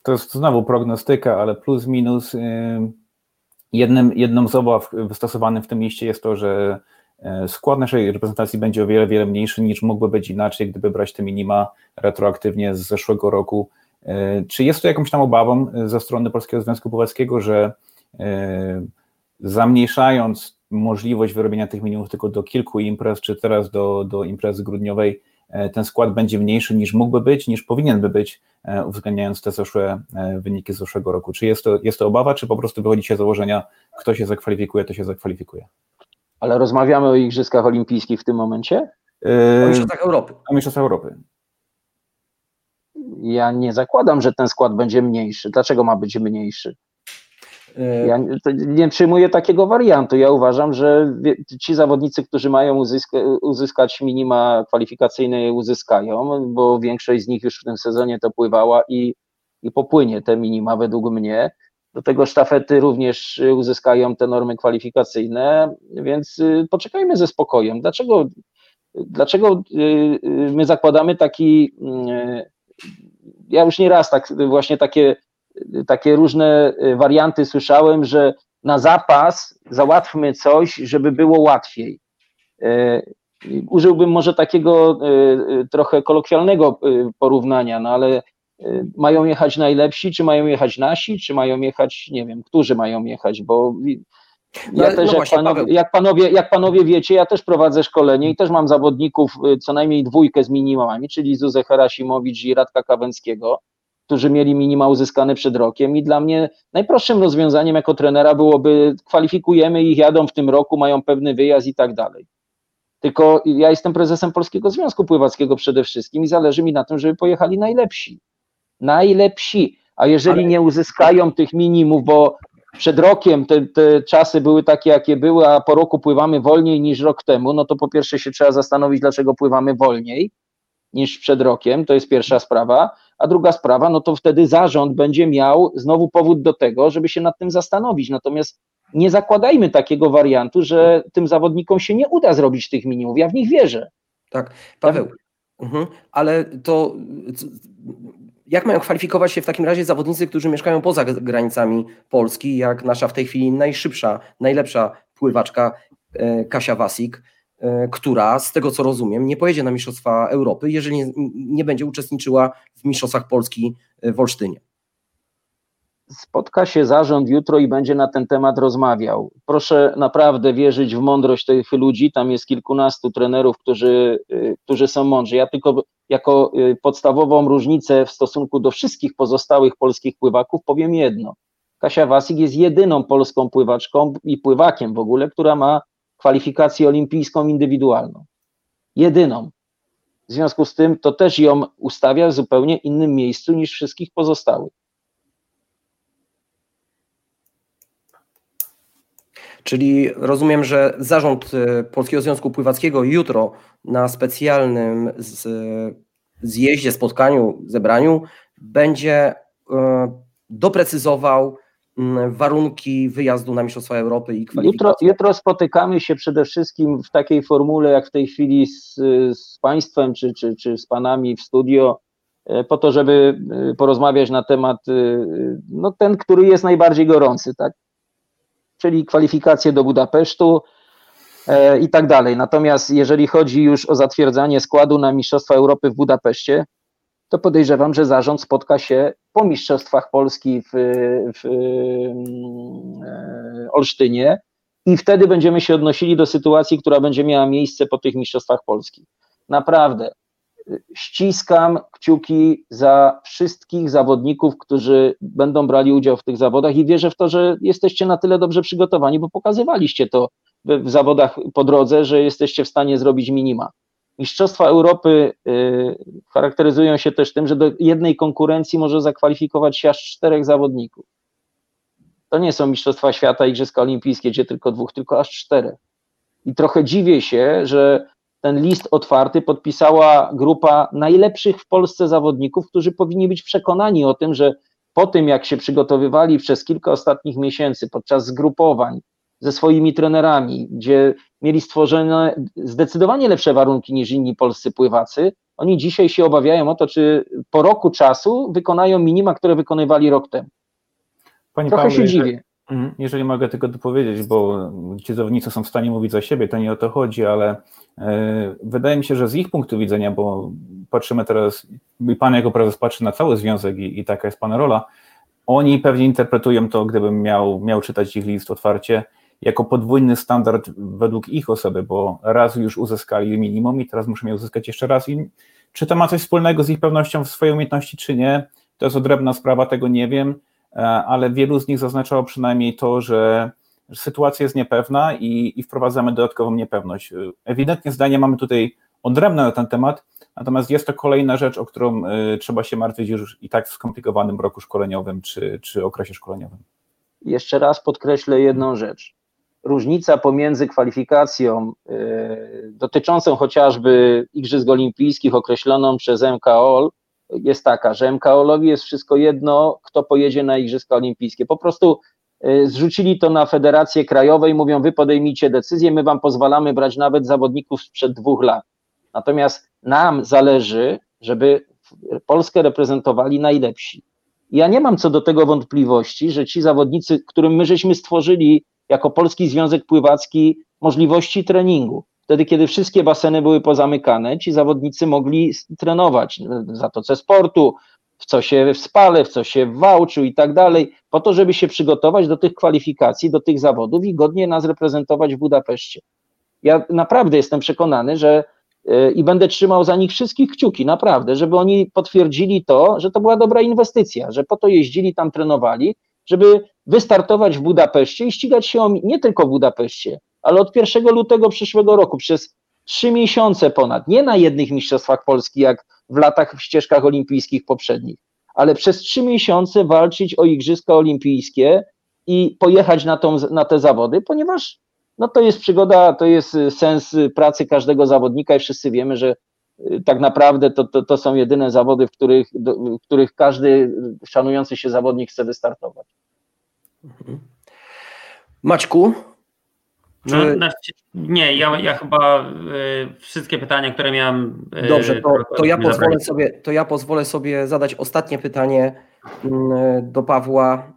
To jest znowu prognostyka, ale plus minus. Jednym, jedną z obaw wystosowanych w tym liście jest to, że E, skład naszej reprezentacji będzie o wiele, wiele mniejszy niż mógłby być inaczej, gdyby brać te minima retroaktywnie z zeszłego roku. E, czy jest to jakąś tam obawą e, ze strony Polskiego Związku Połowskiego, że zamniejszając możliwość wyrobienia tych minimów tylko do kilku imprez, czy teraz do, do imprezy grudniowej, ten skład będzie mniejszy niż mógłby być, niż powinien by być, uwzględniając te zeszłe wyniki z zeszłego roku. Czy jest to, jest to obawa, czy po prostu wychodzi się z założenia, kto się zakwalifikuje, to się zakwalifikuje? Ale rozmawiamy o Igrzyskach Olimpijskich w tym momencie? O Mistrzostwach Europy. O Mistrzostwach Europy. Ja nie zakładam, że ten skład będzie mniejszy. Dlaczego ma być mniejszy? Ja nie przyjmuję takiego wariantu. Ja uważam, że ci zawodnicy, którzy mają uzyska, uzyskać minima kwalifikacyjne, je uzyskają, bo większość z nich już w tym sezonie to pływała i, i popłynie te minima według mnie. Do tego sztafety również uzyskają te normy kwalifikacyjne, więc y, poczekajmy ze spokojem. Dlaczego, dlaczego y, y, my zakładamy taki. Ja już nie raz tak, właśnie takie, takie różne warianty słyszałem, że na zapas załatwmy coś, żeby było łatwiej. Użyłbym może takiego trochę kolokwialnego porównania, no ale Y, mają jechać najlepsi, czy mają jechać nasi, czy mają jechać, nie wiem, którzy mają jechać, bo ja no, też, no jak, panowie, jak, panowie, jak panowie wiecie, ja też prowadzę szkolenie i też mam zawodników y, co najmniej dwójkę z minimałami, czyli Zuzę Herasimowicz i Radka Kawęckiego, którzy mieli minima uzyskane przed rokiem i dla mnie najprostszym rozwiązaniem jako trenera byłoby kwalifikujemy ich, jadą w tym roku, mają pewny wyjazd i tak dalej. Tylko ja jestem prezesem Polskiego Związku Pływackiego przede wszystkim i zależy mi na tym, żeby pojechali najlepsi. Najlepsi. A jeżeli Ale- nie uzyskają tych minimów, bo przed rokiem te, te czasy były takie, jakie były, a po roku pływamy wolniej niż rok temu, no to po pierwsze się trzeba zastanowić, dlaczego pływamy wolniej niż przed rokiem, to jest pierwsza sprawa. A druga sprawa, no to wtedy zarząd będzie miał znowu powód do tego, żeby się nad tym zastanowić. Natomiast nie zakładajmy takiego wariantu, że tym zawodnikom się nie uda zrobić tych minimów. Ja w nich wierzę. Tak, Paweł, mhm. ale to jak mają kwalifikować się w takim razie zawodnicy, którzy mieszkają poza granicami Polski, jak nasza w tej chwili najszybsza, najlepsza pływaczka e, Kasia Wasik, która z tego co rozumiem nie pojedzie na Mistrzostwa Europy, jeżeli nie, będzie uczestniczyła w Mistrzostwach Polski e, w Olsztynie. spotka się zarząd jutro i będzie na ten temat rozmawiał. Proszę naprawdę wierzyć w mądrość tych ludzi. Tam jest kilkunastu trenerów, którzy, y, którzy są mądrzy. Ja tylko jako podstawową różnicę w stosunku do wszystkich pozostałych polskich pływaków powiem jedno. Kasia Wasik jest jedyną polską pływaczką i pływakiem w ogóle, która ma kwalifikację olimpijską indywidualną. Jedyną. W związku z tym to też ją ustawia w zupełnie innym miejscu niż wszystkich pozostałych. Czyli rozumiem, że zarząd e, Polskiego Związku Pływackiego jutro na specjalnym z, zjeździe, spotkaniu, zebraniu będzie e, doprecyzował warunki wyjazdu na Mistrzostwa Europy i kwalifikacji. Jutro, jutro spotykamy się przede wszystkim w takiej formule, jak w tej chwili z, z Państwem czy, czy, czy z Panami w studio, e, po to, żeby e, porozmawiać na temat, e, no ten, który jest najbardziej gorący, tak? Czyli kwalifikacje do Budapesztu e, i tak dalej. Natomiast jeżeli chodzi już o zatwierdzanie składu na Mistrzostwa Europy w Budapeszcie, to podejrzewam, że zarząd spotka się po Mistrzostwach Polski w, w e, Olsztynie i wtedy będziemy się odnosili do sytuacji, która będzie miała miejsce po tych Mistrzostwach Polski. Naprawdę ściskam kciuki za wszystkich zawodników, którzy będą brali udział w tych zawodach i wierzę w to, że jesteście na tyle dobrze przygotowani, bo pokazywaliście to w zawodach po drodze, że jesteście w stanie zrobić minima. Mistrzostwa Europy y, charakteryzują się też tym, że do jednej konkurencji może zakwalifikować się aż czterech zawodników. To nie są Mistrzostwa Świata, Igrzyska Olimpijskie, gdzie tylko dwóch, tylko aż czterech. I trochę dziwię się, że ten list otwarty podpisała grupa najlepszych w Polsce zawodników, którzy powinni być przekonani o tym, że po tym, jak się przygotowywali przez kilka ostatnich miesięcy podczas zgrupowań ze swoimi trenerami, gdzie mieli stworzone zdecydowanie lepsze warunki niż inni polscy pływacy, oni dzisiaj się obawiają o to, czy po roku czasu wykonają minima, które wykonywali rok temu. Panie Trochę Pawle, się jeżeli- dziwię. Mhm, Jeżeli mogę tylko dopowiedzieć, bo ci zawodnicy są w stanie mówić za siebie, to nie o to chodzi, ale e, wydaje mi się, że z ich punktu widzenia, bo patrzymy teraz, i Pan jako prezes patrzy na cały związek i, i taka jest Pana rola, oni pewnie interpretują to, gdybym miał, miał czytać ich list otwarcie, jako podwójny standard według ich osoby, bo raz już uzyskali minimum i teraz muszą je uzyskać jeszcze raz. I czy to ma coś wspólnego z ich pewnością w swojej umiejętności, czy nie, to jest odrębna sprawa, tego nie wiem, e, ale wielu z nich zaznaczało przynajmniej to, że sytuacja jest niepewna i, i wprowadzamy dodatkową niepewność. Ewidentnie zdania mamy tutaj odrębne na ten temat, natomiast jest to kolejna rzecz, o którą y, trzeba się martwić już i tak w skomplikowanym roku szkoleniowym czy, czy okresie szkoleniowym. Jeszcze raz podkreślę jedną rzecz. Różnica pomiędzy kwalifikacją y, dotyczącą chociażby Igrzysk Olimpijskich określoną przez MKOL jest taka, że MKOL-owi jest wszystko jedno, kto pojedzie na Igrzyska Olimpijskie. Po prostu y, zrzucili to na Federację Krajową i mówią, wy podejmijcie decyzję, my wam pozwalamy brać nawet zawodników sprzed dwóch lat. Natomiast nam zależy, żeby Polskę reprezentowali najlepsi. Ja nie mam co do tego wątpliwości, że ci zawodnicy, którym my żeśmy stworzyli jako Polski Związek Pływacki możliwości treningu, wtedy kiedy wszystkie baseny były pozamykane, ci zawodnicy mogli trenować w Zatoce Sportu, w co się w Spale, w co się w Wałczu i tak dalej, po to, żeby się przygotować do tych kwalifikacji, do tych zawodów i godnie nas reprezentować w Budapeszcie. Ja naprawdę jestem przekonany, że y, i będę trzymał za nich wszystkich kciuki, naprawdę, żeby oni potwierdzili to, że to była dobra inwestycja, że po to jeździli, tam trenowali, żeby wystartować w Budapeszcie i ścigać się o, nie tylko w Budapeszcie, ale od 1 lutego przyszłego roku przez trzy miesiące ponad, nie na jednych mistrzostwach Polski, jak w latach w ścieżkach olimpijskich poprzednich, ale przez trzy miesiące walczyć o Igrzyska Olimpijskie i pojechać na, tą, na te zawody, ponieważ no to jest przygoda, to jest sens pracy każdego zawodnika i wszyscy wiemy, że y, tak naprawdę to, to, to są jedyne zawody, w których, do, w których każdy szanujący się zawodnik chce wystartować. Maćku? No, znaczy, nie, ja, ja chyba y, wszystkie pytania, które miałem. Y, Dobrze, to, to, ja pozwolę sobie, to ja pozwolę sobie zadać ostatnie pytanie y, do Pawła,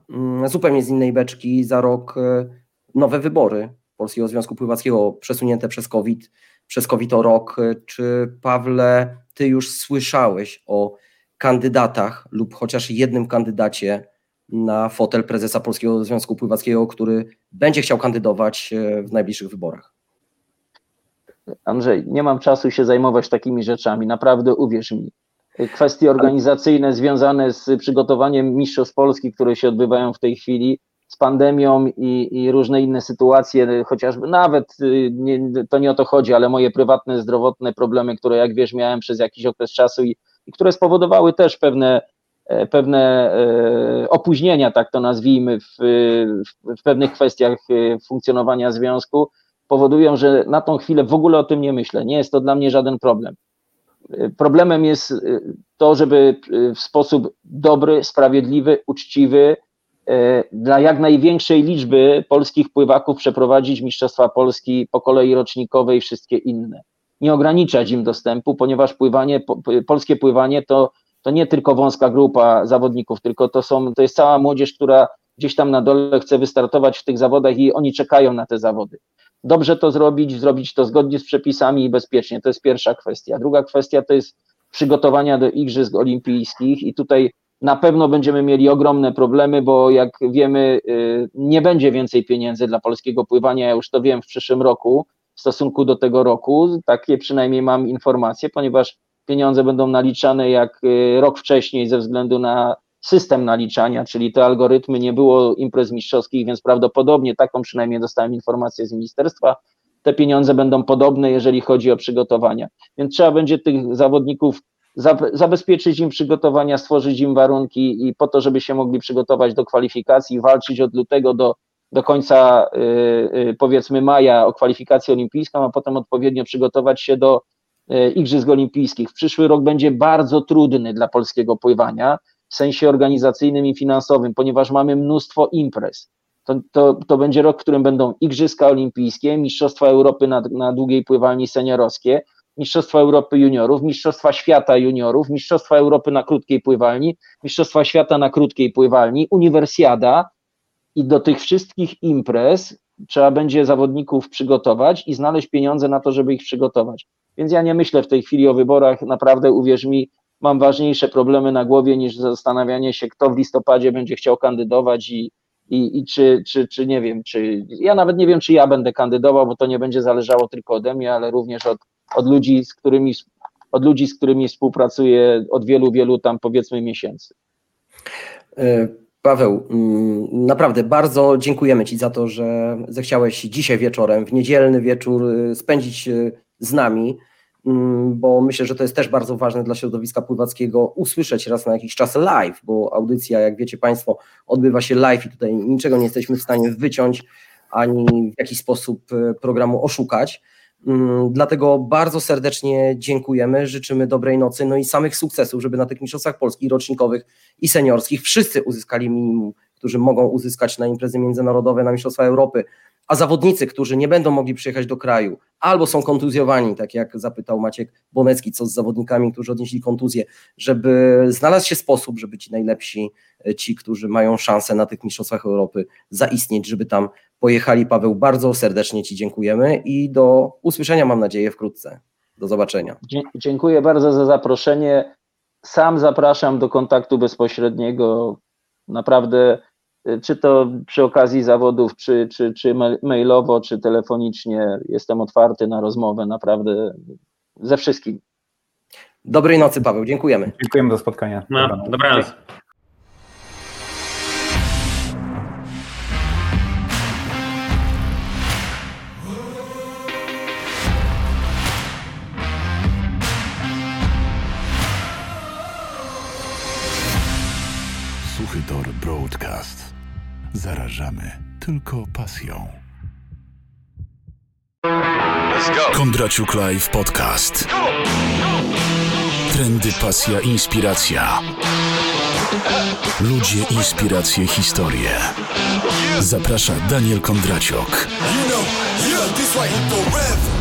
y, zupełnie z innej beczki. Za rok y, nowe wybory Polskiego Związku Pływackiego przesunięte przez COVID, przez COVID o rok. Czy Pawle, ty już słyszałeś o kandydatach lub chociaż jednym kandydacie na fotel prezesa Polskiego Związku Pływackiego, który będzie chciał kandydować e, w najbliższych wyborach? Andrzej, nie mam czasu się zajmować takimi rzeczami. Naprawdę uwierz mi. Kwestie organizacyjne związane z przygotowaniem Mistrzostw Polski, które się odbywają w tej chwili, z pandemią i, i różne inne sytuacje, chociażby nawet y, nie, to nie o to chodzi, ale moje prywatne, zdrowotne problemy, które jak wiesz miałem przez jakiś okres czasu i, i które spowodowały też pewne pewne e, opóźnienia, tak to nazwijmy, w, w, pewnych kwestiach e, funkcjonowania związku, powodują, że na tą chwilę w ogóle o tym nie myślę. Nie jest to dla mnie żaden problem. Problemem jest to, żeby w sposób dobry, sprawiedliwy, uczciwy dla jak największej liczby polskich pływaków przeprowadzić Mistrzostwa Polski po kolei rocznikowej i wszystkie inne. Nie ograniczać im dostępu, ponieważ pływanie, polskie pływanie to to nie tylko wąska grupa zawodników, tylko to, są, to jest cała młodzież, która gdzieś tam na dole chce wystartować w tych zawodach i oni czekają na te zawody. Dobrze to zrobić, zrobić to zgodnie z przepisami i bezpiecznie. To jest pierwsza kwestia. Druga kwestia to jest przygotowania do Igrzysk Olimpijskich i tutaj na pewno będziemy mieli ogromne problemy, bo jak wiemy, y, nie będzie więcej pieniędzy dla polskiego pływania. Ja już to wiem w przyszłym roku w stosunku do tego roku. Takie przynajmniej mam informacje, ponieważ pieniądze będą naliczane jak y, rok wcześniej ze względu na system naliczania, czyli te algorytmy, nie było imprez mistrzowskich, więc prawdopodobnie taką przynajmniej dostałem informację z ministerstwa, te pieniądze będą podobne, jeżeli chodzi o przygotowania. Więc trzeba będzie tych zawodników zabezpieczyć im przygotowania, stworzyć im warunki i po to, żeby się mogli przygotować do kwalifikacji, walczyć od lutego do, do końca yy, powiedzmy maja o kwalifikację olimpijską, a potem odpowiednio przygotować się do Igrzysk Olimpijskich. Przyszły rok będzie bardzo trudny dla polskiego pływania w sensie organizacyjnym i finansowym, ponieważ mamy mnóstwo imprez. To, to, to będzie rok, w którym będą Igrzyska Olimpijskie, Mistrzostwa Europy na, na długiej pływalni seniorowskie, Mistrzostwa Europy Juniorów, Mistrzostwa Świata Juniorów, Mistrzostwa Europy na krótkiej pływalni, Mistrzostwa Świata na krótkiej pływalni, Uniwersjada i do tych wszystkich imprez trzeba będzie zawodników przygotować i znaleźć pieniądze na to, żeby ich przygotować. Więc ja nie myślę w tej chwili o wyborach, naprawdę uwierz mi, mam ważniejsze problemy na głowie niż zastanawianie się, kto w listopadzie będzie chciał kandydować i, i, i czy, czy, czy nie wiem, czy ja nawet nie wiem, czy ja będę kandydował, bo to nie będzie zależało tylko ode mnie, ale również od, od ludzi, z którymi od ludzi, z którymi współpracuję od wielu, wielu tam powiedzmy miesięcy. E, Paweł, mm, naprawdę bardzo dziękujemy Ci za to, że zechciałeś dzisiaj wieczorem, w niedzielny wieczór y, spędzić y, z nami, mm, bo myślę, że to jest też bardzo ważne dla środowiska pływackiego usłyszeć raz na jakiś czas live, bo audycja, jak wiecie Państwo, odbywa się live i tutaj niczego nie jesteśmy w stanie wyciąć ani w jakiś sposób y, programu oszukać. Mm, dlatego bardzo serdecznie dziękujemy, życzymy dobrej nocy, no i samych sukcesów, żeby na tych mistrzostwach polskich, rocznikowych i seniorskich wszyscy uzyskali minimum, którzy mogą uzyskać na imprezy międzynarodowe, na Mistrzostwa Europy, a zawodnicy, którzy nie będą mogli przyjechać do kraju, albo są kontuzjowani, tak jak zapytał Maciek Bonecki, co z zawodnikami, którzy odnieśli kontuzję, żeby znalazł się sposób, żeby ci najlepsi, e, ci, którzy mają szansę na tych Mistrzostwach Europy zaistnieć, żeby tam pojechali. Paweł, bardzo serdecznie Ci dziękujemy i do usłyszenia mam nadzieję wkrótce. Do zobaczenia. Dziękuję bardzo za zaproszenie. Sam zapraszam do kontaktu bezpośredniego. Naprawdę czy to przy okazji zawodów, czy, czy, czy mailowo, czy telefonicznie, jestem otwarty na rozmowę, naprawdę ze wszystkim. Dobrej nocy, Paweł, dziękujemy. Dziękujemy za spotkanie. No, dobranoc. Broadcast. Zarażamy tylko pasją. Kondraciuk Live Podcast. Trendy, pasja, inspiracja. Ludzie, inspiracje, historie. Zaprasza Daniel Kondraciok. You know, yeah,